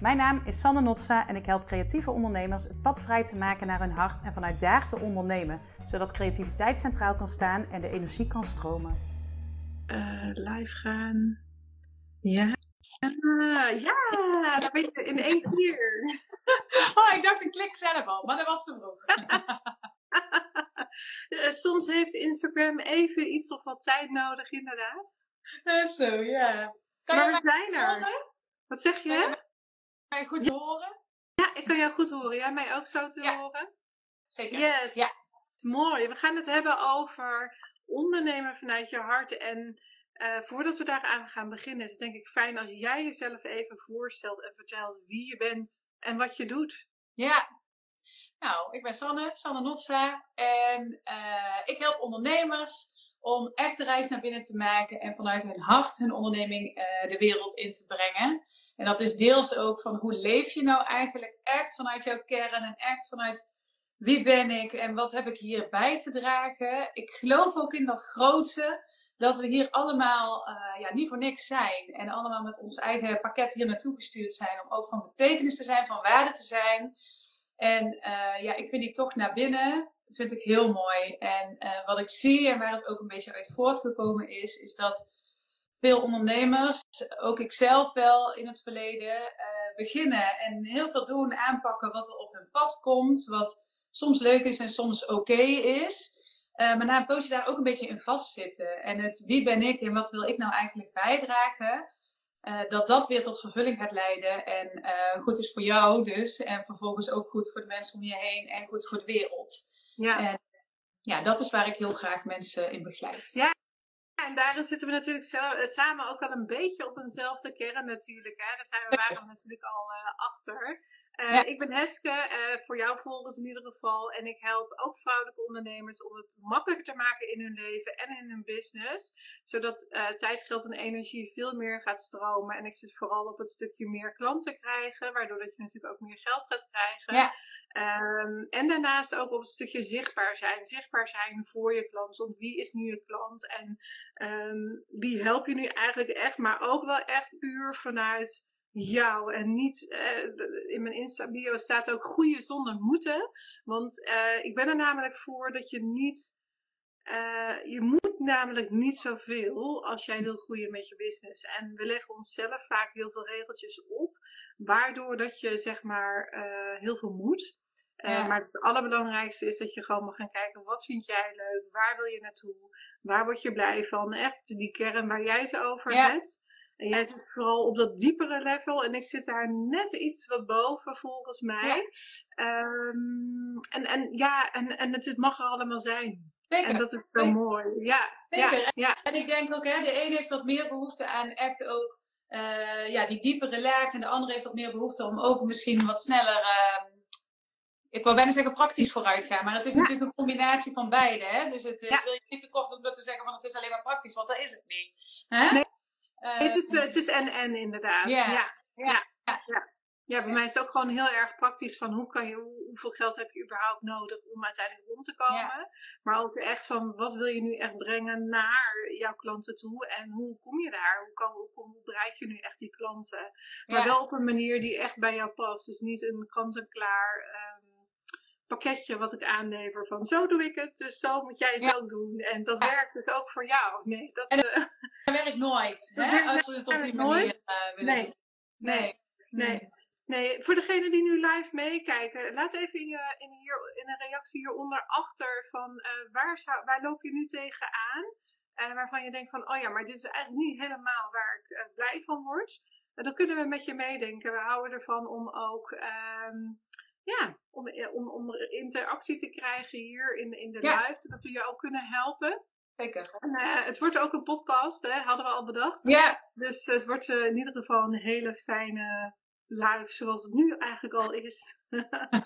Mijn naam is Sanne Notsa en ik help creatieve ondernemers het pad vrij te maken naar hun hart en vanuit daar te ondernemen, zodat creativiteit centraal kan staan en de energie kan stromen. Uh, live gaan. Ja. Ah, ja, dat ben je in één keer. Oh, ik dacht, ik klik zelf al, maar dat was te vroeg. Eh, soms heeft Instagram even iets of wat tijd nodig, inderdaad. Uh, zo, ja. Kan maar je mij zijn er. Wat zeg je? Kan je goed horen? Ja, ik kan jou goed horen. Jij mij ook zo te horen? Zeker. Yes. Ja. Mooi. We gaan het hebben over ondernemen vanuit je hart. En uh, voordat we daaraan gaan beginnen, is het denk ik fijn als jij jezelf even voorstelt en vertelt wie je bent en wat je doet. Ja. Nou, ik ben Sanne, Sanne Notsa. En uh, ik help ondernemers om echt de reis naar binnen te maken en vanuit hun hart hun onderneming uh, de wereld in te brengen. En dat is deels ook van hoe leef je nou eigenlijk echt vanuit jouw kern en echt vanuit wie ben ik en wat heb ik hier bij te dragen. Ik geloof ook in dat grootste, dat we hier allemaal uh, ja, niet voor niks zijn en allemaal met ons eigen pakket hier naartoe gestuurd zijn om ook van betekenis te zijn, van waarde te zijn. En uh, ja, ik vind die toch naar binnen vind ik heel mooi. En uh, wat ik zie en waar het ook een beetje uit voortgekomen is, is dat veel ondernemers, ook ik zelf wel in het verleden, uh, beginnen en heel veel doen, aanpakken wat er op hun pad komt, wat soms leuk is en soms oké is. Uh, maar na een poosje daar ook een beetje in vastzitten. En het wie ben ik en wat wil ik nou eigenlijk bijdragen, dat dat weer tot vervulling gaat leiden. En goed is voor jou dus. En vervolgens ook goed voor de mensen om je heen en goed voor de wereld. Ja. En ja, dat is waar ik heel graag mensen in begeleid. Ja, en daarin zitten we natuurlijk zelf, samen ook al een beetje op eenzelfde kern natuurlijk. Hè? Daar zijn we waren natuurlijk al uh, achter. Uh, ja. Ik ben Heske, uh, voor jou volgens in ieder geval. En ik help ook vrouwelijke ondernemers om het makkelijker te maken in hun leven en in hun business. Zodat tijd, geld en energie veel meer gaat stromen. En ik zit vooral op het stukje meer klanten krijgen. Waardoor dat je natuurlijk ook meer geld gaat krijgen. Ja. Um, en daarnaast ook op het stukje zichtbaar zijn. Zichtbaar zijn voor je klant. Want wie is nu je klant? En um, wie help je nu eigenlijk echt? Maar ook wel echt puur vanuit jou. En niet, uh, in mijn Insta-bio staat ook goede zonder moeten. Want uh, ik ben er namelijk voor dat je niet. Uh, je moet namelijk niet zoveel als jij wil groeien met je business. En we leggen onszelf vaak heel veel regeltjes op, waardoor dat je zeg maar heel veel moet. Ja. Maar het allerbelangrijkste is dat je gewoon mag gaan kijken, wat vind jij leuk? Waar wil je naartoe? Waar word je blij van? Echt die kern waar jij het over ja. hebt. En jij zit vooral op dat diepere level. En ik zit daar net iets wat boven, volgens mij. Ja. Um, en, en ja, en, en het, het mag er allemaal zijn. Zeker. En dat is zo Zeker. mooi. Ja. Zeker. Ja. ja. En ik denk ook, hè, de een heeft wat meer behoefte aan echt ook uh, ja, die diepere laag. En de ander heeft wat meer behoefte om ook misschien wat sneller... Uh, ik wou bijna zeggen praktisch vooruit gaan, maar het is ja. natuurlijk een combinatie van beide. Hè? Dus het ja. wil je niet te kort doen door te zeggen van het is alleen maar praktisch, want dat is het niet. Nee. Uh, het, is, uh, het is en-en inderdaad. Yeah. Ja. Ja. Ja. ja. ja. bij mij is het ook gewoon heel erg praktisch van hoe kan je, hoeveel geld heb je überhaupt nodig om uiteindelijk rond te komen. Maar ook echt van wat wil je nu echt brengen naar jouw klanten toe en hoe kom je daar? Hoe, kan, hoe, hoe bereik je nu echt die klanten? Maar wel op een manier die echt bij jou past. Dus niet een kant-en-klaar pakketje wat ik aanlever van zo doe ik het, dus zo moet jij het ja. ook doen. En dat ja. werkt dus ook voor jou. Nee, dat, en dat uh, werkt nooit, hè? als we het op die manier uh, willen nee. Nee. Nee. nee. Nee, voor degenen die nu live meekijken, laat even in, je, in, hier, in een reactie hieronder achter van uh, waar, zou, waar loop je nu tegenaan? Uh, waarvan je denkt van, oh ja, maar dit is eigenlijk niet helemaal waar ik blij van word. dan kunnen we met je meedenken. We houden ervan om ook um, ja, om, om, om interactie te krijgen hier in, in de ja. live. Dat we je ook kunnen helpen. Zeker. En, uh, het wordt ook een podcast, hè, hadden we al bedacht. Ja. Dus het wordt uh, in ieder geval een hele fijne live, zoals het nu eigenlijk al is.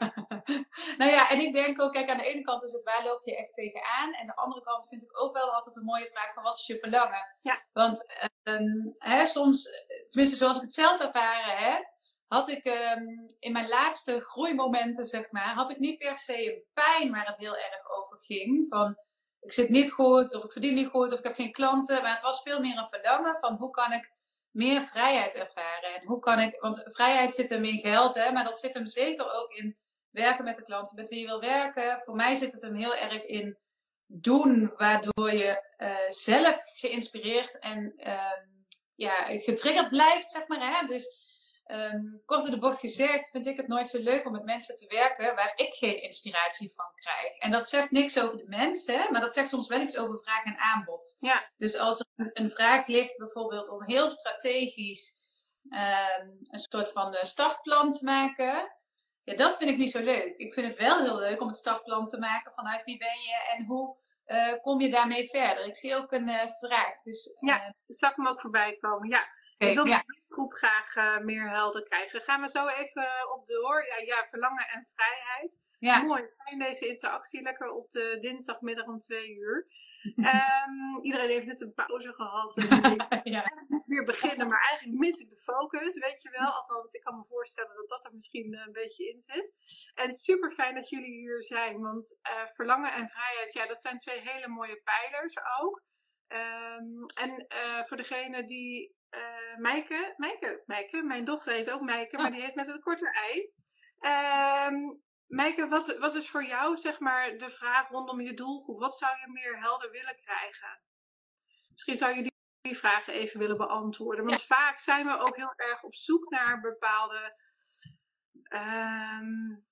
nou ja, en ik denk ook, kijk, aan de ene kant is het waar loop je echt tegenaan. En aan de andere kant vind ik ook wel altijd een mooie vraag van wat is je verlangen? Ja. Want um, hè, soms, tenminste zoals ik het zelf ervaren heb, had ik um, in mijn laatste groeimomenten, zeg maar, had ik niet per se een pijn waar het heel erg over ging. Van ik zit niet goed, of ik verdien niet goed, of ik heb geen klanten. Maar het was veel meer een verlangen van hoe kan ik meer vrijheid ervaren. En hoe kan ik, want vrijheid zit hem in geld, hè, maar dat zit hem zeker ook in werken met de klanten met wie je wil werken. Voor mij zit het hem heel erg in doen, waardoor je uh, zelf geïnspireerd en uh, ja, getriggerd blijft, zeg maar. Hè? Dus um, kort in de bocht gezegd, vind ik het nooit zo leuk om met mensen te werken waar ik geen inspiratie van krijg. En dat zegt niks over de mensen, maar dat zegt soms wel iets over vraag en aanbod. Ja. Dus als er een vraag ligt, bijvoorbeeld om heel strategisch um, een soort van startplan te maken. Ja, dat vind ik niet zo leuk. Ik vind het wel heel leuk om het startplan te maken vanuit wie ben je en hoe uh, kom je daarmee verder? Ik zie ook een uh, vraag. Dus, uh, ja, ik zag hem ook voorbij komen. Ja, okay, ik wil ja. de groep graag meer helder krijgen. Gaan we zo even op door. Ja, ja verlangen en vrijheid. Ja. Mooi, fijn deze interactie. Lekker op de dinsdagmiddag om twee uur. um, iedereen heeft net een pauze gehad. En ja. weer beginnen, maar eigenlijk mis ik de focus, weet je wel. Althans, ik kan me voorstellen dat dat er misschien een beetje in zit. En super fijn dat jullie hier zijn, want verlangen en vrijheid, ja, dat zijn twee hele mooie pijlers ook. Um, en uh, voor degene die. Uh, Meike, Meike, Meike, mijn dochter heet ook Meike, maar die heet met het korte ei. Um, Meike, wat, wat is voor jou zeg maar de vraag rondom je doelgroep? Wat zou je meer helder willen krijgen? Misschien zou je die, die vragen even willen beantwoorden. Want ja. vaak zijn we ook heel erg op zoek naar bepaalde. Um,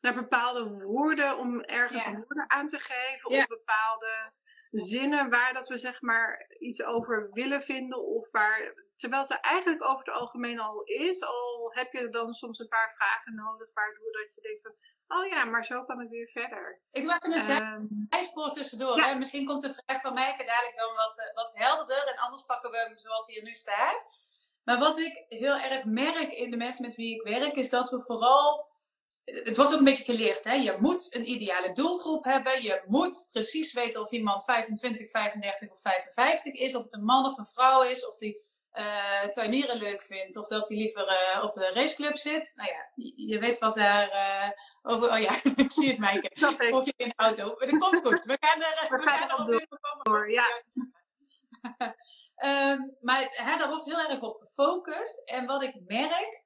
naar bepaalde woorden om ergens ja. woorden aan te geven. Ja. Of bepaalde zinnen waar dat we zeg maar iets over willen vinden. Of waar, terwijl het er eigenlijk over het algemeen al is. Al heb je dan soms een paar vragen nodig waardoor dat je denkt van... Oh ja, maar zo kan ik weer verder. Ik doe even een um, zijspoor tussendoor. Ja. Hè? Misschien komt de vraag van mij dadelijk dan wat, wat helderder. En anders pakken we hem zoals hij er nu staat. Maar wat ik heel erg merk in de mensen met wie ik werk, is dat we vooral het wordt ook een beetje geleerd. Hè? Je moet een ideale doelgroep hebben. Je moet precies weten of iemand 25, 35 of 55 is. Of het een man of een vrouw is. Of die uh, tuinieren leuk vindt. Of dat hij liever uh, op de raceclub zit. Nou ja, je, weet wat daar uh, over... Oh ja, ik zie het, Maaike. Ook je in de auto. Dat komt goed. We gaan er, we, we gaan er door. Ja. um, maar hè, daar wordt heel erg op gefocust. En wat ik merk...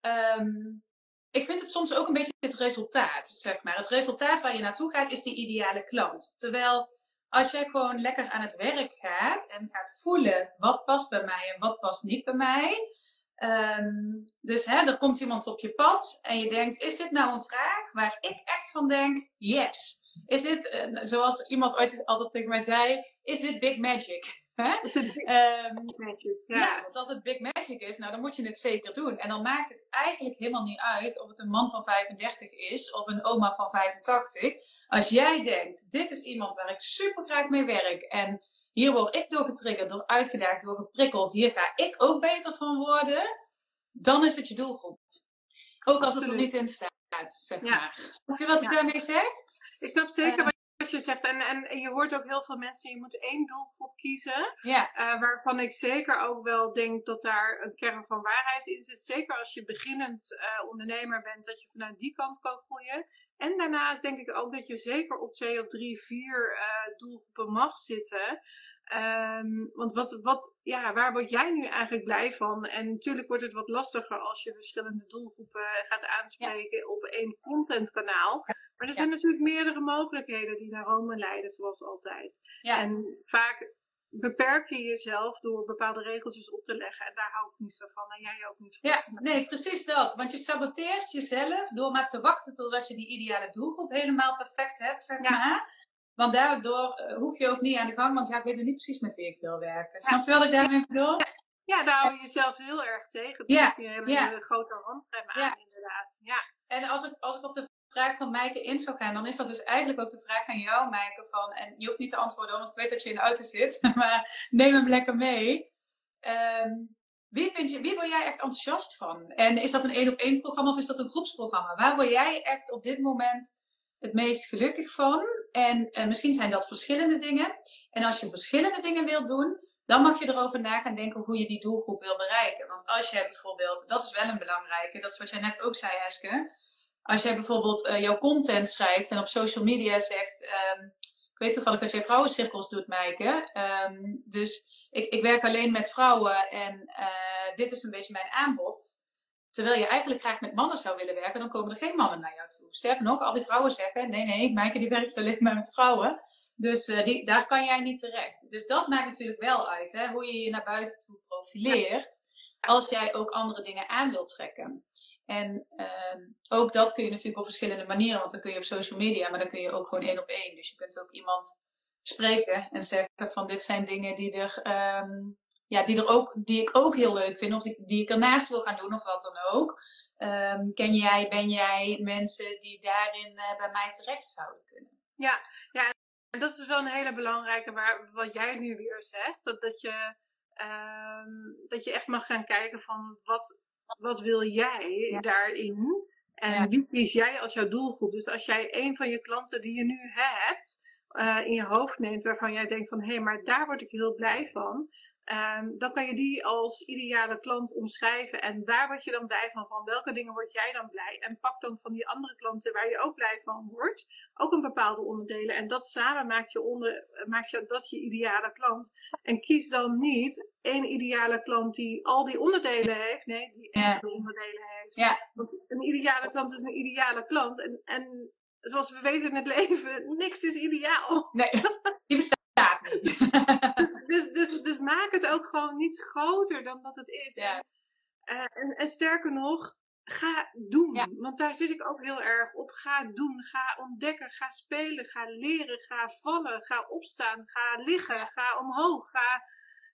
Um, ik vind het soms ook een beetje het resultaat, zeg maar. Het resultaat waar je naartoe gaat is die ideale klant. Terwijl als jij gewoon lekker aan het werk gaat en gaat voelen wat past bij mij en wat past niet bij mij. Um, dus hè, er komt iemand op je pad en je denkt, is dit nou een vraag waar ik echt van denk, yes. Is dit, uh, zoals iemand ooit altijd tegen mij zei, is dit big magic? Um, magic, ja. ja. want als het big magic is, nou dan moet je het zeker doen. En dan maakt het eigenlijk helemaal niet uit of het een man van 35 is of een oma van 85. Als jij denkt, dit is iemand waar ik super graag mee werk en hier word ik door getriggerd, door uitgedaagd, door geprikkeld, hier ga ik ook beter van worden, dan is het je doelgroep. Ook als het er niet in staat, zeg ja. maar. Snap je wat ik daarmee zeg? Ik snap zeker wat wat je zegt. En, en je hoort ook heel veel mensen, je moet één doelgroep kiezen. Ja. Uh, waarvan ik zeker ook wel denk dat daar een kern van waarheid in zit. Zeker als je beginnend uh, ondernemer bent, dat je vanuit die kant kan groeien. En daarnaast denk ik ook dat je zeker op twee of drie, vier uh, doelgroepen mag zitten. Um, want wat, wat, ja, waar word jij nu eigenlijk blij van? En natuurlijk wordt het wat lastiger als je verschillende doelgroepen gaat aanspreken ja. op één contentkanaal. Maar er zijn natuurlijk meerdere mogelijkheden die naar Rome leiden, zoals altijd. Ja. En vaak beperk je jezelf door bepaalde regeltjes op te leggen. En daar hou ik niet zo van. En jij ook niet van. Ja, nee, precies dat. Want je saboteert jezelf door maar te wachten totdat je die ideale doelgroep helemaal perfect hebt, zeg ja. maar. Want daardoor uh, hoef je ook niet aan de gang, want ja, ik weet nog niet precies met wie ik wil werken. Snap je wat ik daarmee bedoel? Ja, daar hou je jezelf heel erg tegen. Dan ja. heb je een hele ja. grote handrem aan, ja. inderdaad. Ja. En als ik, als ik op de vraag van Maaike in zou gaan, dan is dat dus eigenlijk ook de vraag aan jou, Maaike. Van, en je hoeft niet te antwoorden, want ik weet dat je in de auto zit. Maar neem hem lekker mee. Um, wie, vind je, wie word jij echt enthousiast van? En is dat een één op één programma of is dat een groepsprogramma? Waar word jij echt op dit moment het meest gelukkig van? En uh, misschien zijn dat verschillende dingen. En als je verschillende dingen wilt doen, dan mag je erover na gaan denken hoe je die doelgroep wil bereiken. Want als jij bijvoorbeeld, dat is wel een belangrijke, dat is wat jij net ook zei, Heske. Als jij bijvoorbeeld uh, jouw content schrijft en op social media zegt: um, ik weet toevallig dat jij vrouwencirkels doet, Maaike. Ehm, dus ik, ik werk alleen met vrouwen en uh, dit is een beetje mijn aanbod. Terwijl je eigenlijk graag met mannen zou willen werken, dan komen er geen mannen naar jou toe. Sterker nog, al die vrouwen zeggen: nee, nee, Maaike die werkt alleen maar met vrouwen. Dus uh, die, daar kan jij niet terecht. Dus dat maakt natuurlijk wel uit, hè, hoe je je naar buiten toe profileert. Als jij ook andere dingen aan wilt trekken. En uh, ook dat kun je natuurlijk op verschillende manieren, want dan kun je op social media, maar dan kun je ook gewoon één op één. Dus je kunt ook iemand spreken en zeggen van dit zijn dingen die er, um, ja, die er ook, die ik ook heel leuk vind, of die, die ik ernaast wil gaan doen, of wat dan ook. Um, ken jij, ben jij mensen die daarin uh, bij mij terecht zouden kunnen? Ja, ja, dat is wel een hele belangrijke, waar, wat jij nu weer zegt, dat, dat je. Um, dat je echt mag gaan kijken van wat, wat wil jij ja. daarin? En ja. wie kies jij als jouw doelgroep? Dus als jij een van je klanten die je nu hebt, uh, in je hoofd neemt, waarvan jij denkt van hé, hey, maar daar word ik heel blij van. Um, dan kan je die als ideale klant omschrijven. En daar word je dan blij van. Van welke dingen word jij dan blij? En pak dan van die andere klanten waar je ook blij van wordt, ook een bepaalde onderdelen. En dat samen maakt je, onder, maakt je dat je ideale klant. En kies dan niet één ideale klant die al die onderdelen heeft. Nee, die ja. onderdelen heeft. Ja. Want een ideale klant is een ideale klant. En, en zoals we weten in het leven, niks is ideaal. Nee, bestaat niet. dus, dus, dus maak het ook gewoon niet groter dan dat het is. Ja. En, uh, en, en, sterker nog, ga doen. Ja. Want daar zit ik ook heel erg op. Ga doen, ga ontdekken, ga spelen, ga leren, ga vallen, ga opstaan, ga liggen, ga omhoog, ga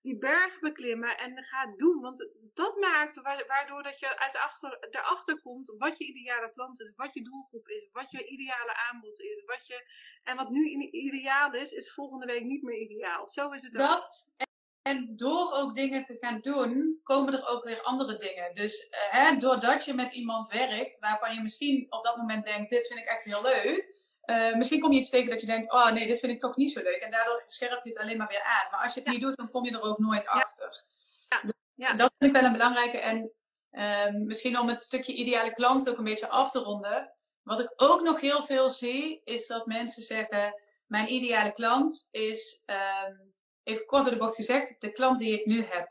die berg beklimmen en ga doen. Want dat maakt waardoor dat je uit achter, erachter komt wat je ideale klant is, wat je doelgroep is, wat je ideale aanbod is. Wat je, en wat nu ideaal is, is volgende week niet meer ideaal. Zo is het dat, ook. En door ook dingen te gaan doen, komen er ook weer andere dingen. Dus uh, hè, doordat je met iemand werkt, waarvan je misschien op dat moment denkt, dit vind ik echt heel leuk. Uh, misschien kom je iets tegen dat je denkt, oh nee, dit vind ik toch niet zo leuk. En daardoor scherp je het alleen maar weer aan. Maar als je het ja. niet doet, dan kom je er ook nooit achter. Ja. Dus ja. Dat vind ik wel een belangrijke. En uh, misschien om het stukje ideale klant ook een beetje af te ronden. Wat ik ook nog heel veel zie, is dat mensen zeggen, mijn ideale klant is, um, even kort door de bocht gezegd, de klant die ik nu heb.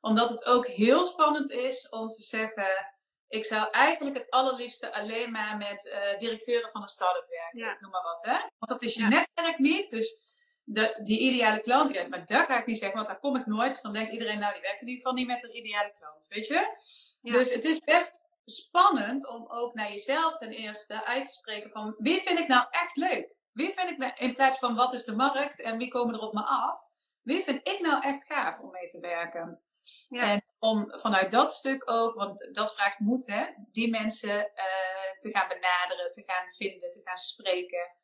Omdat het ook heel spannend is om te zeggen, ik zou eigenlijk het allerliefste alleen maar met uh, directeuren van een start-up werken. Ja. Noem maar wat, hè? Want dat is je ja. netwerk niet. Dus de, die ideale klant, ja, maar dat ga ik niet zeggen, want daar kom ik nooit. Dus dan denkt iedereen, nou, die werkt in ieder geval niet met een ideale klant. Weet je? Dus het is best spannend om ook naar jezelf ten eerste uit te spreken van wie vind ik nou echt leuk? Wie vind ik nou, in plaats van wat is de markt en wie komen er op me af? Wie vind ik nou echt gaaf om mee te werken? Ja. En om vanuit dat stuk ook, want dat vraagt moed, hè, die mensen uh, te gaan benaderen, te gaan vinden, te gaan spreken.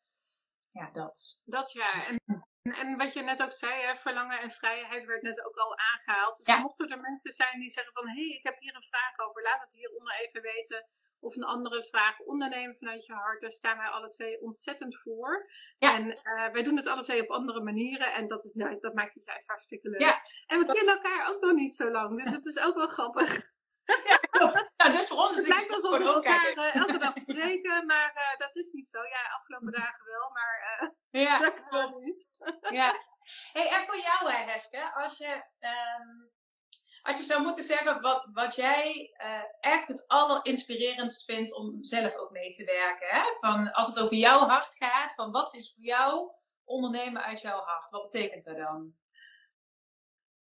Ja, dat. Dat ja. En, en wat je net ook zei, hè, verlangen en vrijheid werd net ook al aangehaald. Dus ja. mochten er mensen zijn die zeggen van, hé, hey, ik heb hier een vraag over, laat het hieronder even weten. Of een andere vraag, ondernemen vanuit je hart, daar staan wij alle twee ontzettend voor. Ja. En uh, wij doen het alle twee op andere manieren en dat, is, nou, dat maakt het juist hartstikke leuk. Ja. En we kennen elkaar ook nog niet zo lang, dus dat is ook wel grappig. Ja, klopt. Dus voor ons is het lijkt alsof we elkaar uh, elke dag spreken, maar uh, dat is niet zo. Ja, afgelopen dagen wel, maar uh, ja, dat klopt. Niet. ja. Hey, en voor jou, hè, Heske, als je, um, als je zou moeten zeggen wat, wat jij echt het allerinspirerendst vindt om zelf ook mee te werken. Hè? Van, als het over jouw hart gaat, van wat is voor jou ondernemen uit jouw hart? Wat betekent dat dan?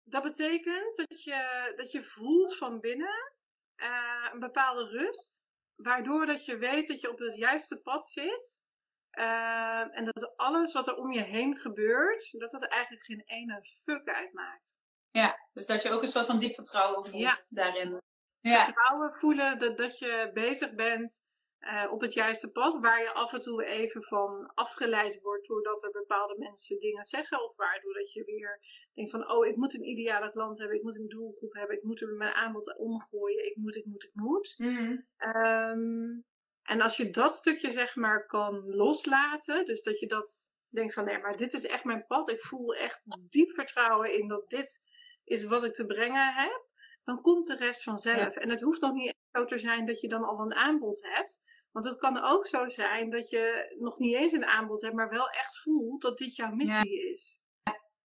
Dat betekent dat je, dat je voelt van binnen uh, een bepaalde rust, waardoor dat je weet dat je op het juiste pad zit. Uh, en dat alles wat er om je heen gebeurt, dat dat eigenlijk geen ene fuck uitmaakt. Ja, dus dat je ook een soort van diep vertrouwen voelt ja. daarin. Ja. Vertrouwen voelen dat, dat je bezig bent uh, op het juiste pad, waar je af en toe even van afgeleid wordt doordat er bepaalde mensen dingen zeggen, of waardoor dat je weer denkt van, oh, ik moet een ideale klant hebben, ik moet een doelgroep hebben, ik moet er mijn aanbod omgooien, ik moet, ik moet, ik moet. Mm. Um, en als je dat stukje zeg maar kan loslaten, dus dat je dat denkt van, nee, maar dit is echt mijn pad, ik voel echt diep vertrouwen in dat dit is wat ik te brengen heb, dan komt de rest vanzelf. Ja. En het hoeft nog niet zo te zijn dat je dan al een aanbod hebt. Want het kan ook zo zijn dat je nog niet eens een aanbod hebt, maar wel echt voelt dat dit jouw missie is.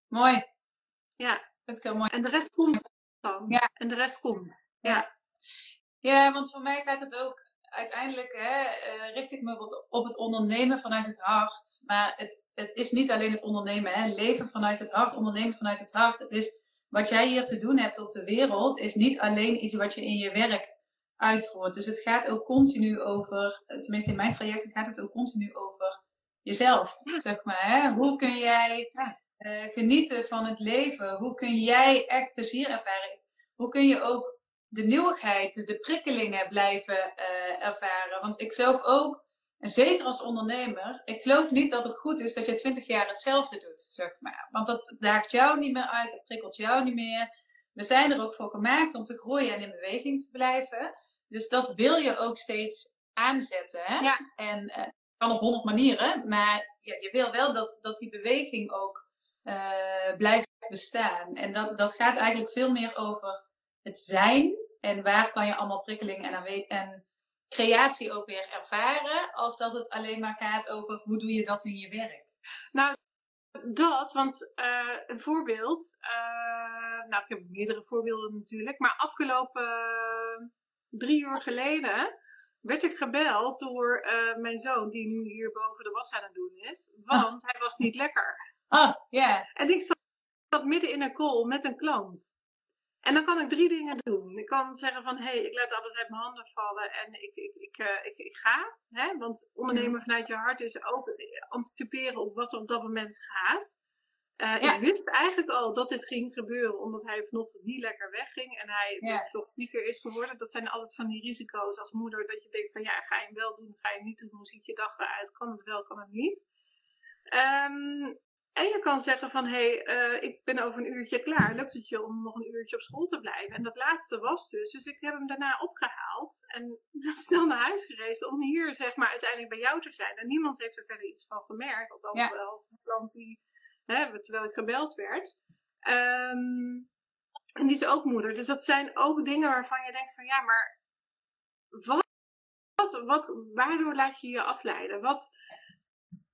Mooi. Ja. Dat is heel mooi. En de rest komt dan. Ja. En de rest komt. Ja. Ja, want voor mij gaat het ook uiteindelijk, hè, eh, richt ik me op, op het ondernemen vanuit het hart. Maar het, het is niet alleen het ondernemen, hè. leven vanuit het hart, ondernemen vanuit het hart. Het is wat jij hier te doen hebt op de wereld, is niet alleen iets wat je in je werk uitvoert. Dus het gaat ook continu over, tenminste in mijn traject gaat het ook continu over jezelf, zeg maar. Hè? Hoe kun jij eh, genieten van het leven? Hoe kun jij echt plezier ervaren? Hoe kun je ook de nieuwigheid, de prikkelingen blijven eh, ervaren? Want ik geloof ook, en zeker als ondernemer, ik geloof niet dat het goed is dat je twintig jaar hetzelfde doet, zeg maar. Want dat daagt jou niet meer uit, dat prikkelt jou niet meer. We zijn er ook voor gemaakt om te groeien en in beweging te blijven. Dus dat wil je ook steeds aanzetten. Hè? Ja. En uh, kan op honderd manieren, maar ja, je wil wel dat, dat die beweging ook uh, blijft bestaan. En dat, dat gaat eigenlijk veel meer over het zijn en waar kan je allemaal prikkelingen en, en creatie ook weer ervaren, als dat het alleen maar gaat over hoe doe je dat in je werk. Nou, dat, want uh, een voorbeeld, nou ik heb meerdere voorbeelden natuurlijk, maar afgelopen drie uur geleden werd ik gebeld door uh, mijn zoon, die nu hier boven de was aan het doen is. Want hij was niet lekker. Oh, ja. Yeah. En ik zat midden in een call met een klant. En dan kan ik drie dingen doen. Ik kan zeggen van, hé, hey, ik laat alles uit mijn handen vallen en ik, ik, ik, uh, ik, ik ga. Hè? Want ondernemen vanuit je hart is ook anticiperen op wat er op dat moment gaat. Uh, ja. Ik wist eigenlijk al dat dit ging gebeuren, omdat hij vanochtend niet lekker wegging en hij ja. dus toch pieker is geworden. Dat zijn altijd van die risico's als moeder, dat je denkt van ja, ga je hem wel doen, ga je hem niet doen, hoe ziet je dag eruit, kan het wel, kan het niet. Um, en je kan zeggen van, hé, hey, uh, ik ben over een uurtje klaar, lukt het je om nog een uurtje op school te blijven? En dat laatste was dus, dus ik heb hem daarna opgehaald en snel naar huis gereisd om hier zeg maar uiteindelijk bij jou te zijn. En niemand heeft er verder iets van gemerkt, althans ja. wel klant die Hè, terwijl ik gebeld werd. Um, en die is ook moeder. Dus dat zijn ook dingen waarvan je denkt van ja, maar wat, wat, wat, waardoor laat je je afleiden? Wat,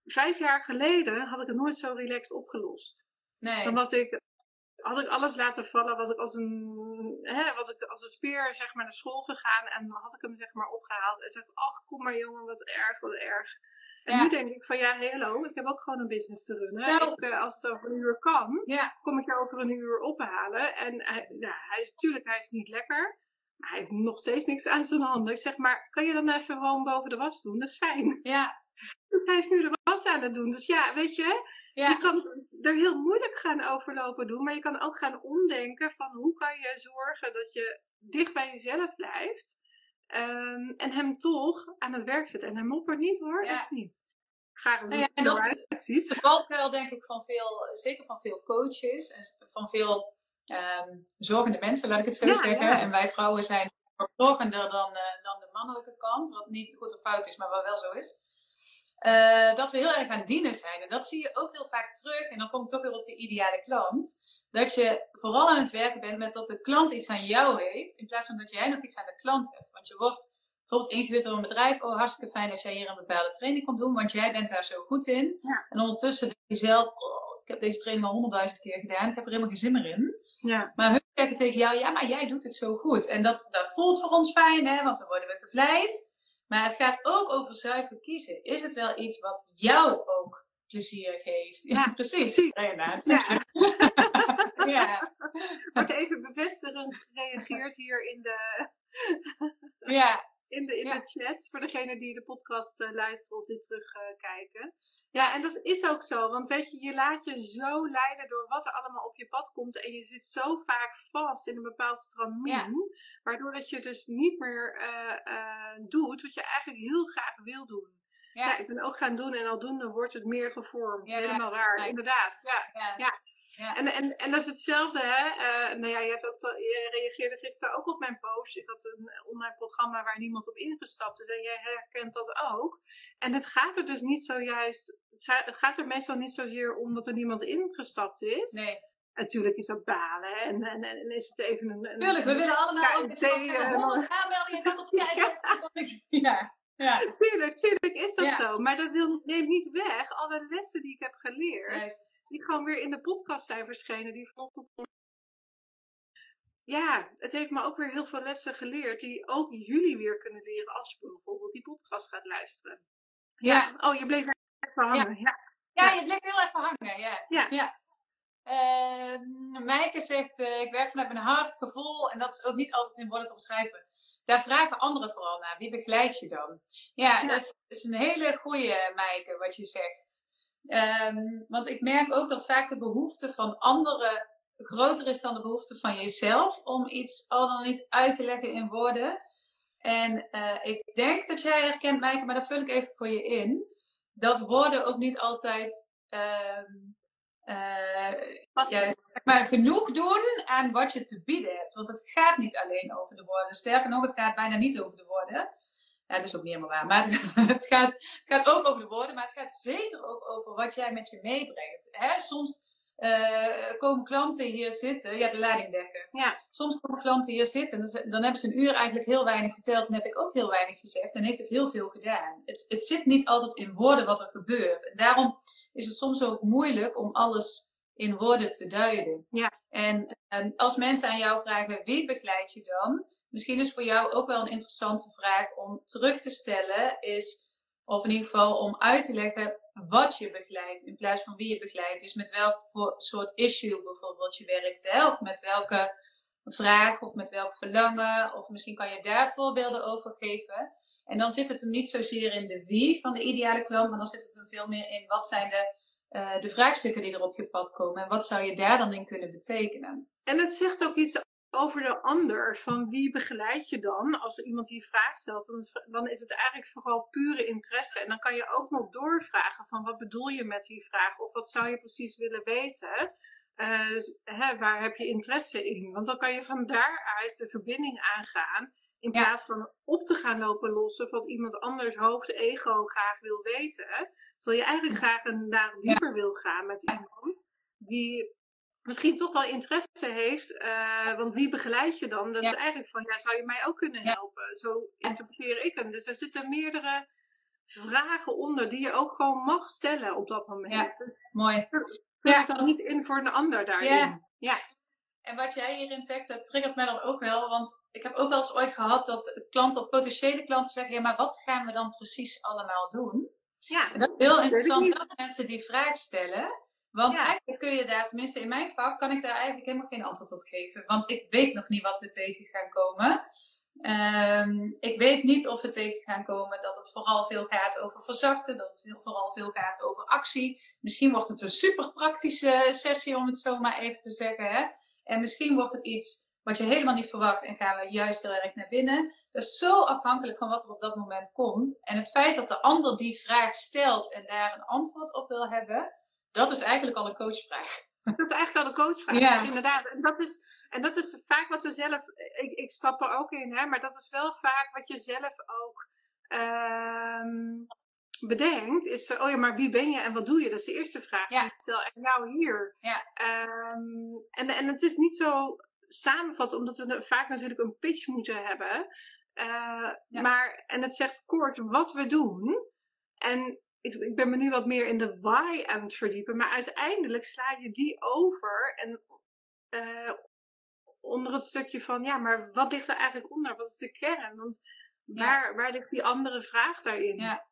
vijf jaar geleden had ik het nooit zo relaxed opgelost. Nee. Dan was ik, had ik alles laten vallen, was ik als een, hè, was ik als een speer zeg maar naar school gegaan en had ik hem zeg maar opgehaald en zegt, ach kom maar jongen, wat erg, wat erg. En Ja. nu denk ik van ja, hallo, ik heb ook gewoon een business te runnen. Nou. Ik, eh, als het over een uur kan, Ja, kom ik jou over een uur ophalen. En hij, ja, hij is natuurlijk, hij is niet lekker. Hij heeft nog steeds niks aan zijn handen. Ik zeg maar, kan je dan even gewoon boven de was doen? Dat is fijn. ja, Hij is nu de was aan het doen. Dus ja, weet je, je kan er heel moeilijk gaan overlopen doen. Maar je kan ook gaan omdenken van hoe kan je zorgen dat je dicht bij jezelf blijft. ehm, en hem toch aan het werk zet. En hij moppert niet hoor, Ja. echt niet. Graag hoe Nou ja, en dat- uitziet. de valkuil denk ik van veel, zeker van veel coaches en van veel ehm, zorgende mensen, laat ik het zo Ja, zeggen. ja. En wij vrouwen zijn zorgender dan, eh, dan de mannelijke kant, wat niet goed of fout is, maar wat wel zo is. Eh, dat we heel erg aan dienen zijn. En dat zie je ook heel vaak terug. En dan kom ik toch weer op de ideale klant. Dat je vooral aan het werken bent met dat de klant iets aan jou heeft. In plaats van dat jij nog iets aan de klant hebt. Want je wordt bijvoorbeeld ingehuurd door een bedrijf. Oh, hartstikke fijn als jij hier een bepaalde training komt doen. Want jij bent daar zo goed in. Ja. En ondertussen denk je zelf. Oh, ik heb deze training al honderdduizend keer gedaan. Ik heb er helemaal geen zin meer in. Ja. Maar hun zeggen tegen jou, ja, maar jij doet het zo goed. En dat, dat voelt voor ons fijn, hè, want dan worden we gevleid. Maar het gaat ook over zuiver kiezen. Is het wel iets wat jou ook plezier geeft? Ja, precies. precies. Ja, Ja. ja, Wordt even bevestigend gereageerd hier in de, ja, in de, in Ja. de chat. Voor degene die de podcast eh, luisteren of dit terugkijken. ja, en dat is ook zo. Want weet je, je laat je zo leiden door wat er allemaal op je pad komt. En je zit zo vaak vast in een bepaald stramien. Waardoor dat je dus niet meer eh, eh, doet wat je eigenlijk heel graag wil doen. Ja. ik ben ook gaan doen en aldoende wordt het meer gevormd. Ja, Helemaal waar, ja. inderdaad. Ja. ja. En, en, en dat is hetzelfde, hè? Eh, nou ja, je, hebt ook te- je reageerde gisteren ook op mijn post. Ik had een online programma waar niemand op ingestapt is. En jij herkent dat ook. En het gaat er dus niet zojuist. Het gaat er meestal niet zozeer om dat er niemand ingestapt is. Nee, Natuurlijk is dat balen. hè, En, en, en is het even een. een tuurlijk, we willen allemaal ook KNT, met z'n allen eh, honderd aanmeldingen dat op kijken. Ja, Ja. tuurlijk, tuurlijk is dat zo. Maar dat wil, neemt niet weg alle lessen die ik heb geleerd. Die gewoon weer in de podcast zijn verschenen. Die vanochtend ja, het heeft me ook weer heel veel lessen geleerd die ook jullie weer kunnen leren als je bijvoorbeeld die podcast gaat luisteren. Ja. Oh, je bleef even hangen. Ja. Ja. je bleef heel even hangen. Ja. ja. ja. Uh, zegt, uh, ik werk vanuit mijn hart, gevoel en dat is ook niet altijd in woorden te omschrijven. Daar vragen anderen vooral naar. Wie begeleid je dan? Ja, dat is, is, een hele goede, Meike, wat je zegt. Um, want ik merk ook dat vaak de behoefte van anderen groter is dan de behoefte van jezelf om iets al dan niet uit te leggen in woorden. En uh, ik denk dat jij herkent, Maaike, maar dat vul ik even voor je in. Dat woorden ook niet altijd uh, ja, maar genoeg doen aan wat je te bieden hebt. Want het gaat niet alleen over de woorden. Sterker nog, het gaat bijna niet over de woorden. Ja, dat is ook niet helemaal waar. Maar het, het, gaat, het gaat ook over de woorden, maar het gaat zeker ook over wat jij met je meebrengt. Hè? Soms uh, komen klanten hier zitten, ja, de leidingdekken. Ja. Soms komen klanten hier zitten, en dan hebben ze een uur eigenlijk heel weinig verteld en heb ik ook heel weinig gezegd en heeft het heel veel gedaan. Het, het zit niet altijd in woorden wat er gebeurt. En daarom is het soms ook moeilijk om alles in woorden te duiden. Ja. En um, als mensen aan jou vragen, wie begeleid je dan? Misschien is voor jou ook wel een interessante vraag om terug te stellen, is, of in ieder geval om uit te leggen, wat je begeleidt in plaats van wie je begeleidt. Dus met welk soort issue bijvoorbeeld je werkt. Hè? Of met welke vraag of met welk verlangen. Of misschien kan je daar voorbeelden over geven. En dan zit het hem niet zozeer in de wie van de ideale klant, maar dan zit het hem veel meer in wat zijn de, uh, de vraagstukken die er op je pad komen. En wat zou je daar dan in kunnen betekenen. En het zegt ook iets over de ander. Van wie begeleid je dan? Als iemand die vraag stelt, dan is, dan is het eigenlijk vooral pure interesse. En dan kan je ook nog doorvragen van wat bedoel je met die vraag? Of wat zou je precies willen weten? Uh, hè, waar heb je interesse in? Want dan kan je van daaruit de verbinding aangaan. In plaats van op te gaan lopen lossen wat iemand anders hoofd, ego graag wil weten. Terwijl je eigenlijk graag een laag dieper wil gaan met iemand. Die misschien toch wel interesse heeft. Uh, want wie begeleid je dan? Dat is eigenlijk van, ja, zou je mij ook kunnen helpen? Zo interpreteer ik hem. Dus er zitten meerdere vragen onder die je ook gewoon mag stellen op dat moment. Ja, mooi. Ja. dan niet in voor een ander daarin. Ja. ja. En wat jij hierin zegt, dat triggert mij dan ook wel. Want ik heb ook wel eens ooit gehad dat klanten of potentiële klanten zeggen: Ja, maar wat gaan we dan precies allemaal doen? Ja, en dat is heel interessant dat mensen die vraag stellen. Want eigenlijk kun je daar, tenminste in mijn vak, kan ik daar eigenlijk helemaal geen antwoord op geven. Want ik weet nog niet wat we tegen gaan komen. Um, ik weet niet of we tegen gaan komen dat het vooral veel gaat over verzakten, dat het vooral veel gaat over actie. Misschien wordt het een super praktische sessie, om het zo maar even te zeggen. Hè? En misschien wordt het iets wat je helemaal niet verwacht en gaan we juist heel erg naar binnen. Dat is zo afhankelijk van wat er op dat moment komt. En het feit dat de ander die vraag stelt en daar een antwoord op wil hebben, dat is eigenlijk al een coachvraag. Dat is eigenlijk al een coachvraag, ja. inderdaad. En dat, is, en dat is vaak wat we zelf, ik, ik stap er ook in, hè, maar dat is wel vaak wat je zelf ook uh, bedenkt. Is, oh ja, maar wie ben je en wat doe je? Dat is de eerste vraag. Ja. Ik stel echt nou hier. Ja. Um, en, en het is niet zo samenvatten, omdat we vaak natuurlijk een pitch moeten hebben. Uh, ja. Maar, en het zegt kort wat we doen. En ik, ik ben me nu wat meer in de why aan het verdiepen. Maar uiteindelijk sla je die over en uh, onder het stukje van, ja, maar wat ligt er eigenlijk onder? Wat is de kern? Want waar, waar ligt die andere vraag daarin? Ja.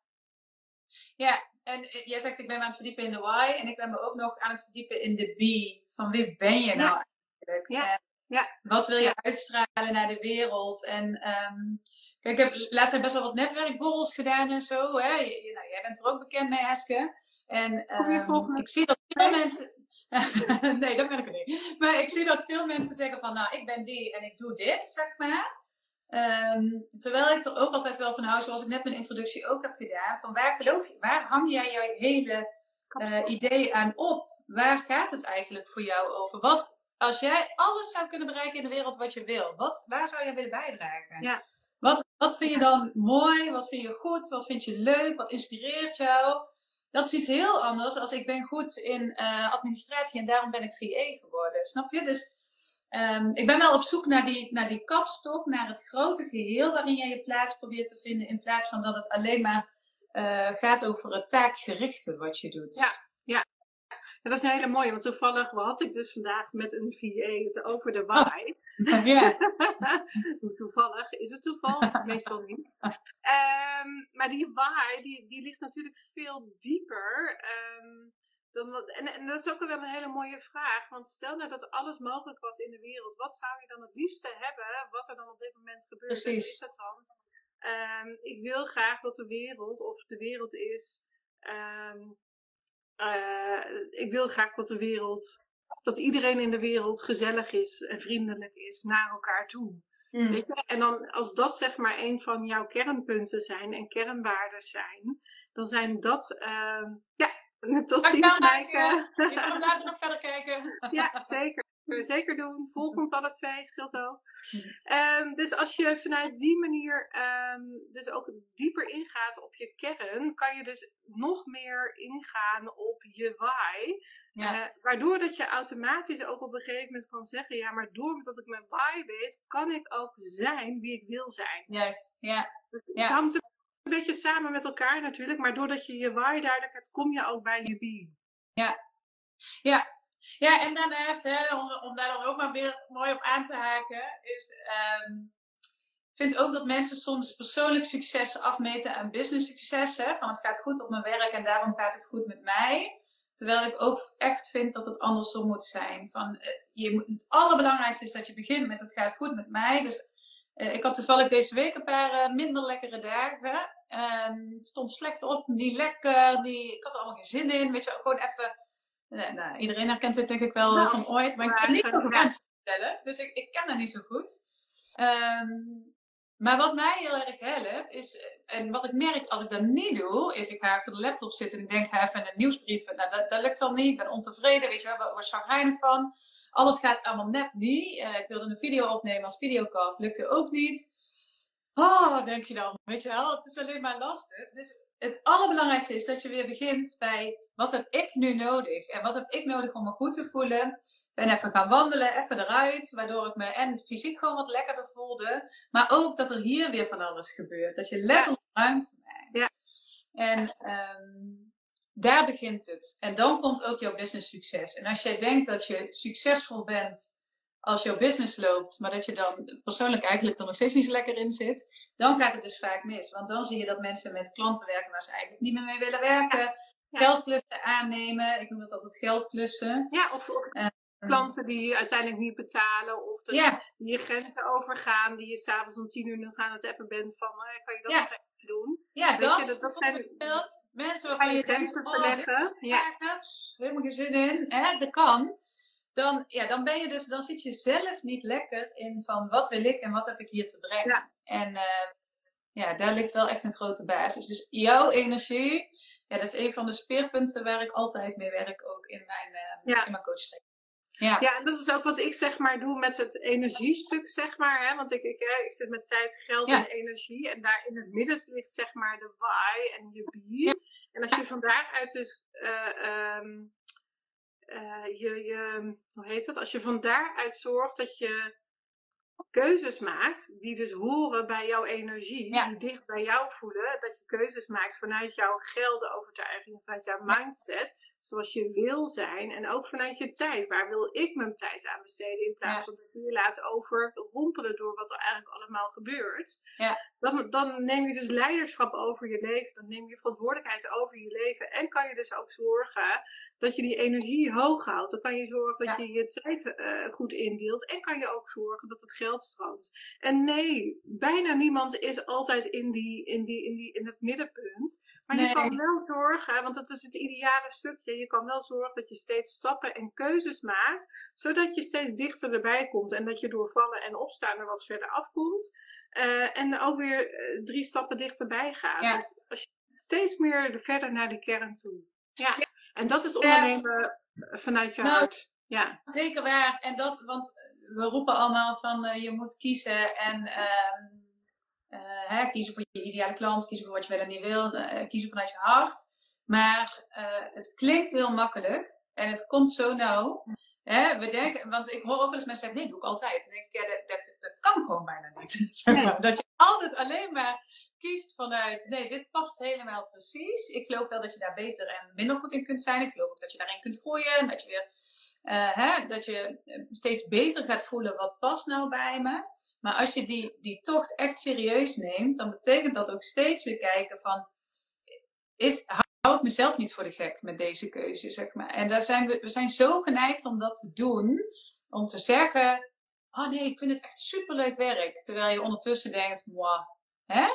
ja, en eh, jij zegt ik ben me aan het verdiepen in de why. En ik ben me ook nog aan het verdiepen in de be. Van wie ben je nou eigenlijk? Ja. ja. Wat wil je uitstralen naar de wereld? En um, Kijk, ik heb laatst best wel wat netwerkborrels gedaan en zo. Hè. Je, nou, jij bent er ook bekend mee, Heske. En um, ik zie dat veel mensen... nee, dat ben ik er niet. Maar ik zie dat veel mensen zeggen van, nou, ik ben die en ik doe dit, zeg maar. Um, terwijl ik er ook altijd wel van hou, zoals ik net mijn introductie ook heb gedaan, van waar geloof je, waar hang jij jouw hele uh, idee aan op? Waar gaat het eigenlijk voor jou over? Wat, als jij alles zou kunnen bereiken in de wereld wat je wil, wat, waar zou jij willen bijdragen? Ja. Wat, vind je dan mooi? Wat vind je goed? Wat vind je leuk? Wat inspireert jou? Dat is iets heel anders als ik ben goed in uh, administratie en daarom ben ik VA geworden. Snap je? Dus ehm, ik ben wel op zoek naar die, naar die kapstok, naar het grote geheel waarin jij je plaats probeert te vinden, in plaats van dat het alleen maar uh, gaat over het taakgerichte wat je doet. Ja, ja. ja, dat is een hele mooie, want toevallig had ik dus vandaag met een VA het over de why. Ja. toevallig is het toeval, meestal niet. Um, maar die why, die, die ligt natuurlijk veel dieper. Um, dan, en, en dat is ook wel een hele mooie vraag. Want stel nou dat alles mogelijk was in de wereld. Wat zou je dan het liefste hebben? Wat er dan op dit moment gebeurt? Precies. is dat dan? Um, ik wil graag dat de wereld, of de wereld is. Uh, ik wil graag dat de wereld. Dat iedereen in de wereld gezellig is en vriendelijk is naar elkaar toe. Mm. Weet je? En dan als dat zeg maar een van jouw kernpunten zijn en kernwaarden zijn, dan zijn dat, uh, ja, tot ziens kijken. Ik ga later nog verder kijken. ja, zeker. Zeker doen. Volgend alle twee scheelt ook. Um, dus als je vanuit die manier um, dus ook dieper ingaat op je kern, kan je dus nog meer ingaan op je why. Ja. Uh, waardoor dat je automatisch ook op een gegeven moment kan zeggen, ja, maar doordat ik mijn why weet, kan ik ook zijn wie ik wil zijn. Juist, ja. Dus ja. Het hangt een beetje samen met elkaar natuurlijk, maar doordat je je why duidelijk hebt, kom je ook bij je be. Ja. Ja, ja, en daarnaast, hè, om, daar dan ook maar weer mooi op aan te haken, is. Um, ik vind ook dat mensen soms persoonlijk succes afmeten aan business succes. Van het gaat goed op mijn werk en daarom gaat het goed met mij. Terwijl ik ook echt vind dat het andersom moet zijn. Van, eh, je moet, het allerbelangrijkste is dat je begint met het gaat goed met mij. Dus uh, ik had toevallig deze week een paar uh, minder lekkere dagen. Um, het stond slecht op, niet lekker. Die, ik had er allemaal geen zin in. Weet je, gewoon even nou, iedereen herkent dit denk ik wel nou, van ooit. Maar ik ben niet zo goed zelf. Dus ik, ik ken dat niet zo goed. Um, maar wat mij heel erg helpt, is, en wat ik merk als ik dat niet doe, is ik ga achter de laptop zitten en ik denk, ga even een nieuwsbrief. Nou, dat, dat lukt al niet. Ik ben ontevreden, weet je wel, ik word chagrijnig van. Alles gaat allemaal net niet. Uh, ik wilde een video opnemen als videocast, lukte ook niet. Oh, denk je dan, weet je wel, het is alleen maar lastig. Dus het allerbelangrijkste is dat je weer begint bij wat heb ik nu nodig? En wat heb ik nodig om me goed te voelen? ben even gaan wandelen, even eruit, waardoor ik me en fysiek gewoon wat lekkerder voelde. Maar ook dat er hier weer van alles gebeurt. Dat je letterlijk ruimte maakt. Ja. En um, daar begint het. En dan komt ook jouw business succes. En als jij denkt dat je succesvol bent als jouw business loopt, maar dat je dan persoonlijk eigenlijk er nog steeds niet zo lekker in zit, dan gaat het dus vaak mis. Want dan zie je dat mensen met klanten werken waar ze eigenlijk niet meer mee willen werken. Geldklussen aannemen. Ik noem dat altijd geldklussen. Ja, of, uh, klanten die uiteindelijk niet betalen. Of die je grenzen overgaan. Die je s'avonds om tien uur nog aan het appen bent van, eh, kan je dat nog even doen? Ja, Weet dat, je, dat, dat zijn mensen waarvan je, grenzen oh, verleggen. Ja. Helemaal geen zin in. Hè? Dat kan dan, ja, dan ben je dus, dan zit je zelf niet lekker in van wat wil ik en wat heb ik hier te brengen. En uh, ja, daar ligt wel echt een grote basis. Dus jouw energie, ja, dat is een van de speerpunten waar ik altijd mee werk, ook in mijn, uh, in mijn coaching. Ja. ja, en dat is ook wat ik zeg maar doe met het energiestuk, zeg maar. Hè? Want ik, ik, ik zit met tijd, geld en energie. En daar in het midden ligt zeg maar de why en je be. En als je van daaruit dus uh, um, uh, je, je, hoe heet dat? Als je van daaruit zorgt dat je keuzes maakt die dus horen bij jouw energie, die dicht bij jou voelen, dat je keuzes maakt vanuit jouw geldovertuiging, vanuit jouw mindset, zoals je wil zijn en ook vanuit je tijd. Waar wil ik mijn tijd aan besteden in plaats van dat je je laat overrompelen door wat er eigenlijk allemaal gebeurt. Ja. Dan, dan neem je dus leiderschap over je leven, dan neem je verantwoordelijkheid over je leven en kan je dus ook zorgen dat je die energie hoog houdt. Dan kan je zorgen dat je je tijd uh, goed indeelt en kan je ook zorgen dat het geld stroomt. En nee, bijna niemand is altijd in, die, in, die, in, die, in het middenpunt. Maar je kan wel zorgen, want dat is het ideale stukje. Je kan wel zorgen dat je steeds stappen en keuzes maakt, zodat je steeds dichter erbij komt. En dat je door vallen en opstaan er wat verder afkomt. Uh, en ook weer uh, drie stappen dichterbij gaat. Dus als je steeds meer verder naar de kern toe. Ja. En dat is ondernemen vanuit je nou, hart. Ja. Zeker waar. En dat, want we roepen allemaal van uh, je moet kiezen en uh, uh, hè, kiezen voor je ideale klant, kiezen voor wat je wel en niet wil, kiezen vanuit je hart. Maar het klinkt heel makkelijk en het komt zo nauw. Hè, we denken, want ik hoor ook wel eens mensen zeggen, nee, doe ik altijd. Dan denk ik, ja, dat, dat, dat kan gewoon bijna niet. Zeg maar. Dat je altijd alleen maar kiest vanuit, nee, dit past helemaal precies. Ik geloof wel dat je daar beter en minder goed in kunt zijn. Ik geloof ook dat je daarin kunt groeien. En dat je weer, uh, hè, dat je steeds beter gaat voelen, wat past nou bij me. Maar als je die, die tocht echt serieus neemt, dan betekent dat ook steeds weer kijken van, is, hou ik mezelf niet voor de gek met deze keuze, zeg maar. En daar zijn we, we zijn zo geneigd om dat te doen, om te zeggen, oh nee, ik vind het echt superleuk werk. Terwijl je ondertussen denkt, hè?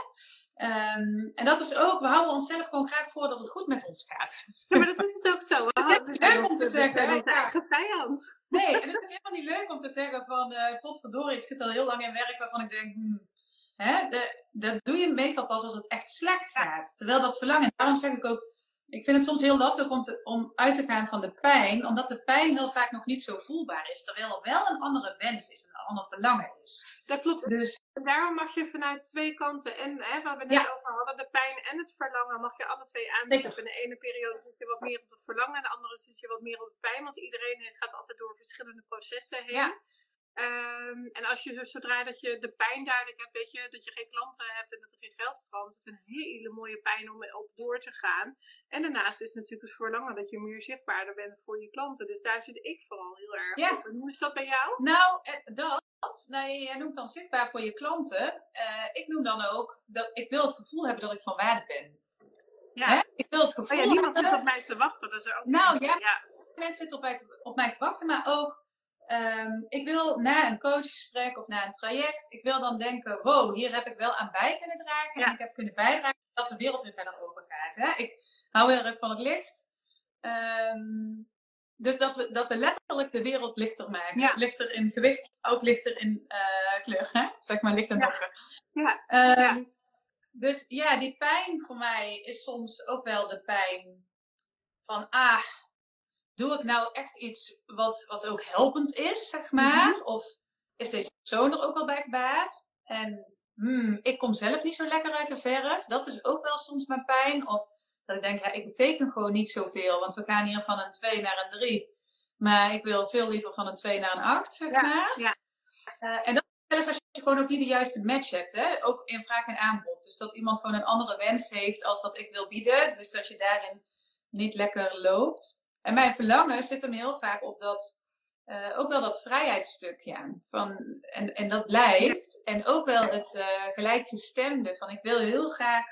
Um, en dat is ook, we houden onszelf gewoon graag voor dat het goed met ons gaat. Ja, maar dat is het ook zo. Het is leuk om te zeggen. Het eigen vijand. Nee, en het is helemaal niet leuk om te zeggen van, uh, potverdorie, ik zit al heel lang in werk waarvan ik denk, hmm, hè, de, dat doe je meestal pas als het echt slecht gaat. Terwijl dat verlangen, daarom zeg ik ook, ik vind het soms heel lastig om, te, om uit te gaan van de pijn, omdat de pijn heel vaak nog niet zo voelbaar is, terwijl er wel een andere wens is, een ander verlangen is. Dat klopt. Dus daarom mag je vanuit twee kanten, en hè, waar we net ja. over hadden, de pijn en het verlangen, mag je alle twee aanzetten. In de ene periode zit je wat meer op het verlangen, en de andere zit je wat meer op de pijn, want iedereen gaat altijd door verschillende processen heen. Ja. Um, en als je zodra dat je de pijn duidelijk hebt, weet je, dat je geen klanten hebt en dat er geen geld stroomt, dat is een hele mooie pijn om op door te gaan. En daarnaast is het natuurlijk het verlangen dat je meer zichtbaarder bent voor je klanten. Dus daar zit ik vooral heel erg ja. op. En hoe is dat bij jou? Nou, eh, dat. Nou, jij noemt dan zichtbaar voor je klanten. Uh, ik noem dan ook dat ik wil het gevoel hebben dat ik van waarde ben. Ja. Hè? Ik wil het gevoel oh ja, niemand zit op mij te wachten. Dat is er ook nou ja, ja, mensen zitten op mij, te, op mij te wachten, maar ook Um, ik wil na een coachgesprek of na een traject, ik wil dan denken, wow, hier heb ik wel aan bij kunnen dragen. En ik heb kunnen bijdragen dat de wereld weer verder open gaat. Hè? Ik hou heel erg van het licht. Um, dus dat we, dat we letterlijk de wereld lichter maken. Ja. Lichter in gewicht, ook lichter in uh, kleur. Hè? Zeg maar licht en donker. Ja. ja. Um, dus ja, die pijn voor mij is soms ook wel de pijn van, ah, doe ik nou echt iets wat, wat ook helpend is, zeg maar? Mhm. Of is deze persoon er ook al bij gebaat? En hmm, ik kom zelf niet zo lekker uit de verf. Dat is ook wel soms mijn pijn. Of dat ik denk, ja, ik beteken gewoon niet zoveel. Want we gaan hier van een 2 naar een 3. Maar ik wil veel liever van een 2 naar een 8, zeg maar. Ja. Uh, en dat is als je gewoon ook niet de juiste match hebt. Hè? Ook in vraag en aanbod. Dus dat iemand gewoon een andere wens heeft als dat ik wil bieden. Dus dat je daarin niet lekker loopt. En mijn verlangen zit hem heel vaak op dat, uh, ook wel dat vrijheidsstukje. Van, en, en dat blijft. En ook wel het uh, gelijkgestemde. Van ik wil heel graag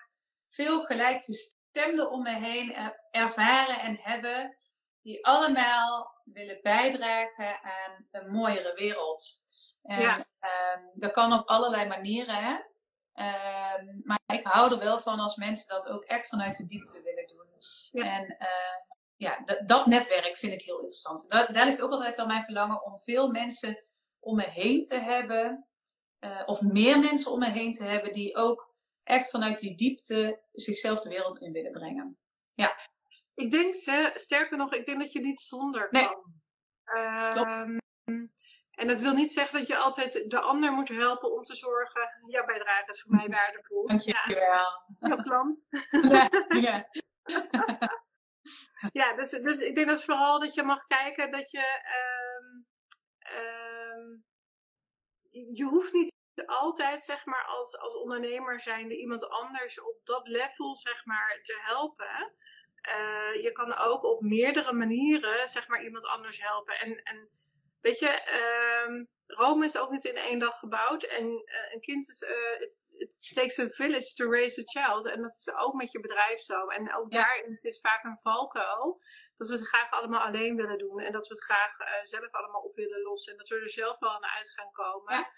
veel gelijkgestemden om me heen ervaren en hebben. Die allemaal willen bijdragen aan een mooiere wereld. En ja. uh, dat kan op allerlei manieren. Hè? Uh, maar ik hou er wel van als mensen dat ook echt vanuit de diepte willen doen. Ja. En uh, ja, dat netwerk vind ik heel interessant. Daar, daar, ligt ook altijd wel mijn verlangen om veel mensen om me heen te hebben. Uh, of meer mensen om me heen te hebben die ook echt vanuit die diepte zichzelf de wereld in willen brengen. Ja. Ik denk, sterker nog, ik denk dat je niet zonder kan. Nee. Um, en dat wil niet zeggen dat je altijd de ander moet helpen om te zorgen. Jouw bijdrage is voor mij waardevol. Dank je wel. Jouw plan. ja. ja, dus, dus ik denk dat vooral dat je mag kijken dat je. Um, um, je hoeft niet altijd, zeg maar, als, als ondernemer zijnde iemand anders op dat level, zeg maar, te helpen. Uh, je kan ook op meerdere manieren, zeg maar, iemand anders helpen. En, en weet je, um, Rome is ook niet in één dag gebouwd. En uh, een kind is, uh, it takes a village to raise a child. En dat is ook met je bedrijf zo. En ook ja. daarin is vaak een valkuil. Dat we het graag allemaal alleen willen doen. En dat we het graag uh, zelf allemaal op willen lossen. En dat we er zelf wel naar uit gaan komen. Ja.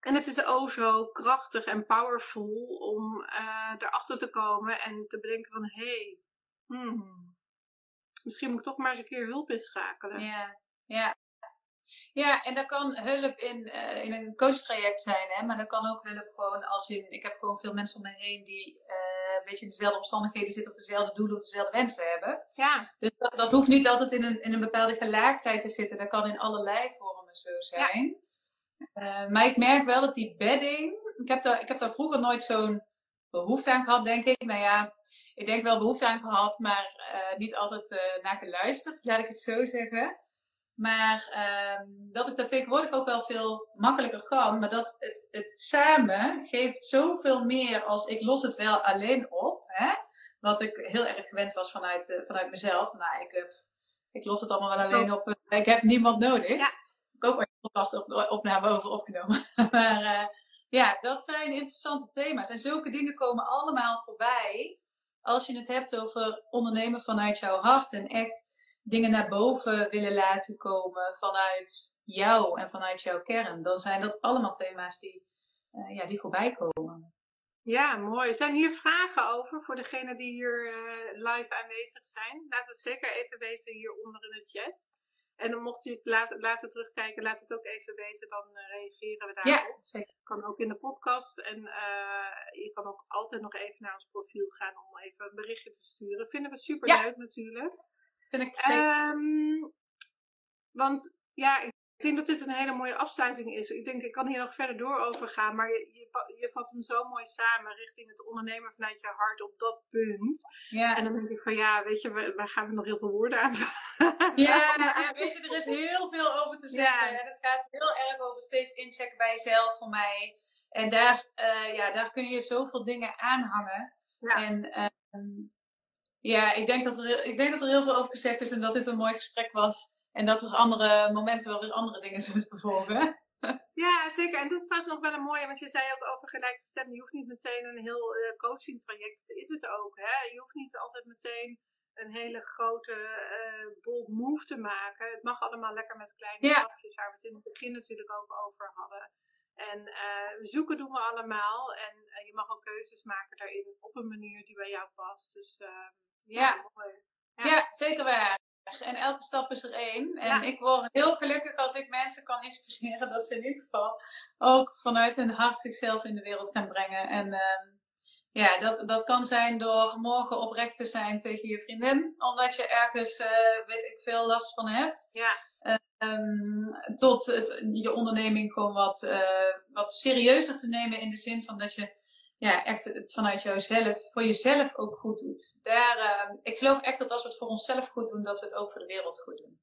En het is ook zo krachtig en powerful om uh, erachter te komen en te bedenken van... Hé, hey, hmm, misschien moet ik toch maar eens een keer hulp inschakelen. Ja, ja. Ja, en dat kan hulp in, uh, in een coachtraject zijn, hè? maar dat kan ook hulp gewoon als in. Ik heb gewoon veel mensen om me heen die uh, een beetje in dezelfde omstandigheden zitten, of dezelfde doelen of dezelfde wensen hebben. Ja. Dus dat, dat, hoeft niet altijd in een, in een bepaalde gelaagdheid te zitten, dat kan in allerlei vormen zo zijn. Ja. Uh, maar ik merk wel dat die bedding. Ik heb daar, ik heb daar vroeger nooit zo'n behoefte aan gehad, denk ik. Nou ja, ik denk wel behoefte aan gehad, maar niet altijd naar geluisterd, laat ik het zo zeggen. Maar ehm, dat ik dat tegenwoordig ook wel veel makkelijker kan. Maar dat het, het samen geeft zoveel meer als ik los het wel alleen op. Hè? Wat ik heel erg gewend was vanuit, uh, vanuit mezelf. Nou, ik, heb, ik los het allemaal wel alleen op. Uh, ik heb niemand nodig. Ja. Ik heb ook een podcast op, opname over opgenomen. maar uh, ja, dat zijn interessante thema's. En zulke dingen komen allemaal voorbij. Als je het hebt over ondernemen vanuit jouw hart. En echt dingen naar boven willen laten komen vanuit jou en vanuit jouw kern. Dan zijn dat allemaal thema's die, ja, die voorbij komen. Ja, mooi. Zijn hier vragen over voor degenen die hier uh, live aanwezig zijn? Laat het zeker even weten hieronder in de chat. En dan mocht u het later, later terugkijken, laat het ook even weten, dan uh, reageren we daarop. Ja, zeker. Kan ook in de podcast. En uh, je kan ook altijd nog even naar ons profiel gaan om even een berichtje te sturen. Vinden we super leuk ja. natuurlijk. Vind ik. Um, want ja, ik denk dat dit een hele mooie afsluiting is. Ik denk, ik kan hier nog verder door over gaan, maar je, je, je vat hem zo mooi samen richting het ondernemen vanuit je hart op dat punt. Ja. En dan denk ik van ja, weet je, waar gaan we nog heel veel woorden aan? Ja, ja weet je, er is heel veel over te zeggen. Ja. En het gaat heel erg over steeds inchecken bij jezelf voor mij. En daar, uh, ja, daar kun je zoveel dingen aanhangen. Ja. En uh, ja, ik denk, dat er, ik denk dat er heel veel over gezegd is en dat dit een mooi gesprek was. En dat er andere momenten wel weer andere dingen zullen volgen. Ja, zeker. En dat is trouwens nog wel een mooie, want je zei ook over gelijkgestemde. Je hoeft niet meteen een heel uh, coaching traject. Dat is het ook. Hè? Je hoeft niet altijd meteen een hele grote uh, bold move te maken. Het mag allemaal lekker met kleine ja. stapjes, waar we het in het begin natuurlijk ook over hadden. En uh, zoeken doen we allemaal. En je mag ook keuzes maken daarin op een manier die bij jou past. Dus ja, ja. Ja. zeker waar. En elke stap is er één. En ja. ik word heel gelukkig als ik mensen kan inspireren dat ze in ieder geval ook vanuit hun hart zichzelf in de wereld gaan brengen. En uh, ja, dat, dat kan zijn door morgen oprecht te zijn tegen je vriendin, omdat je ergens, uh, weet ik veel, last van hebt. Ja. Um, tot het, je onderneming gewoon wat, uh, wat serieuzer te nemen in de zin van dat je ja, echt het vanuit jouzelf, voor jezelf ook goed doet. Daar, uh, ik geloof echt dat als we het voor onszelf goed doen, dat we het ook voor de wereld goed doen.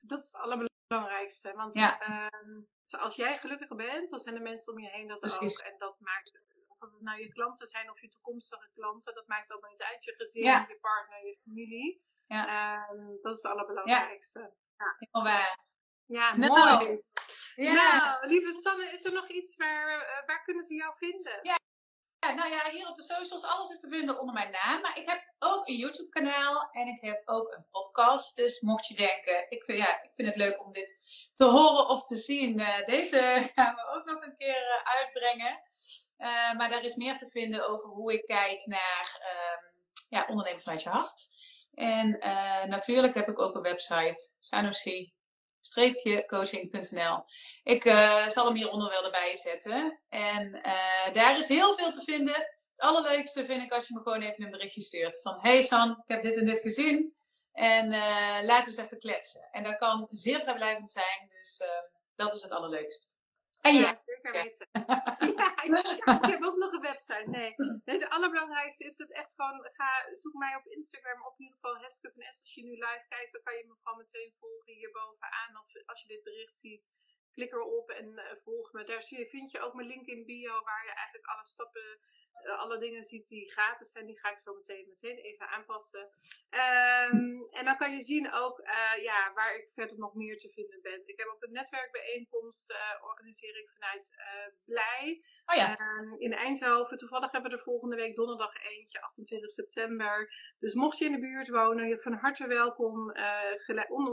Dat is het allerbelangrijkste. Want ja. uh, als jij gelukkiger bent, dan zijn de mensen om je heen dat Precies. ook. En dat maakt, of het nou je klanten zijn of je toekomstige klanten, dat maakt ook niet uit. Je gezin, ja. je partner, je familie. Ja. Uh, dat is het allerbelangrijkste. Ja, waar. Ja, nou, mooi. Ja. Nou, lieve Sanne, is er nog iets waar, uh, waar kunnen ze jou vinden? Ja. Ja, nou ja, hier op de socials, alles is te vinden onder mijn naam. Maar ik heb ook een YouTube kanaal en ik heb ook een podcast. Dus mocht je denken, ik vind, ja, ik vind het leuk om dit te horen of te zien. Uh, deze gaan we ook nog een keer uh, uitbrengen. Uh, maar daar is meer te vinden over hoe ik kijk naar ja, ondernemen vanuit je hart. En natuurlijk heb ik ook een website, Sanofi coaching.nl. Ik uh, zal hem hieronder wel erbij zetten. En uh, daar is heel veel te vinden. Het allerleukste vind ik als je me gewoon even een berichtje stuurt. Van, hey San, ik heb dit en dit gezien. En uh, laten we eens even kletsen. En dat kan zeer vrijblijvend zijn. Dus dat is het allerleukste. En ja, ja, zeker weten. ja, ik, ik, heb ook nog een website. Nee, het allerbelangrijkste is dat echt gewoon, ga, zoek mij op Instagram op in ieder geval Heske van S. Als je nu live kijkt, dan kan je me gewoon meteen volgen hierbovenaan. Of als je dit bericht ziet, klik erop en uh, volg me. Daar zie, vind je ook mijn link in bio, waar je eigenlijk alle stappen, uh, alle dingen ziet die gratis zijn. Die ga ik zo meteen, meteen even aanpassen. Um, en dan kan je zien ook uh, ja, waar ik verder nog meer te vinden ben. Ik heb ook een netwerkbijeenkomst, organiseer ik vanuit Blij. Oh ja. Um, in Eindhoven. Toevallig hebben we er volgende week donderdag eentje, 28 september. Dus mocht je in de buurt wonen, je van harte welkom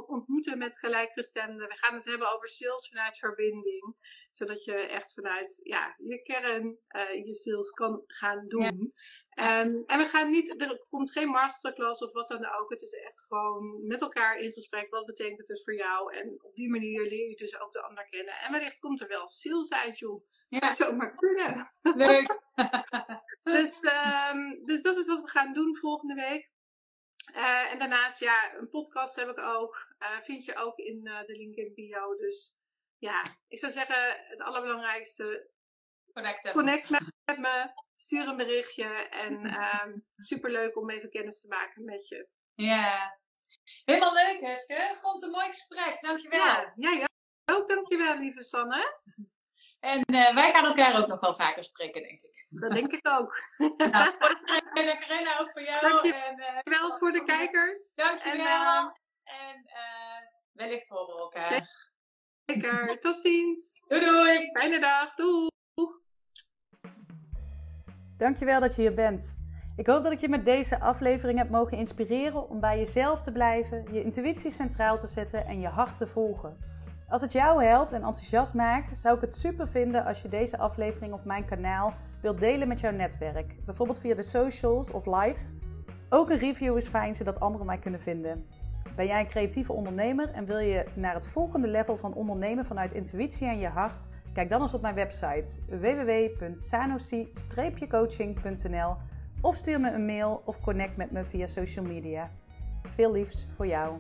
ontmoeten met gelijkgestemden. We gaan het hebben over sales vanuit verbinding. Zodat je echt vanuit ja, je kern uh, je sales kan gaan doen. Ja. Um, en we gaan niet, er komt geen masterclass of wat dan ook. Het is echt gewoon met elkaar in gesprek. Wat betekent het dus voor jou? En op die manier leer je dus ook de ander kennen. En wellicht komt er wel sales uit, joh. Ja. Zou zomaar kunnen. Leuk. dus, um, dus dat is wat we gaan doen volgende week. Uh, en daarnaast, ja, een podcast heb ik ook. Uh, vind je ook in uh, de link in bio. Dus ja, ik zou zeggen, het allerbelangrijkste. Connecten. Connect met, me. Stuur een berichtje. En um, superleuk om even kennis te maken met je. Ja, Helemaal leuk, Heske. Ik vond het een mooi gesprek. Dankjewel. Ja, jij ook. Dankjewel, lieve Sanne. En uh, wij gaan elkaar ook nog wel vaker spreken, denk ik. Dat denk ik ook. Nou, en Carina, ook voor jou. Dankjewel uh, voor de kijkers. Dankjewel. En, uh, wellicht horen we elkaar. Zeker. Tot ziens. Doei doei. Fijne dag. Doei. Dankjewel dat je hier bent. Ik hoop dat ik je met deze aflevering heb mogen inspireren om bij jezelf te blijven, je intuïtie centraal te zetten en je hart te volgen. Als het jou helpt en enthousiast maakt, zou ik het super vinden als je deze aflevering of mijn kanaal wilt delen met jouw netwerk. Bijvoorbeeld via de socials of live. Ook een review is fijn zodat anderen mij kunnen vinden. Ben jij een creatieve ondernemer en wil je naar het volgende level van ondernemen vanuit intuïtie en je hart? Kijk dan eens op mijn website www.sanosi-coaching.nl of stuur me een mail of connect met me via social media. Veel liefs voor jou.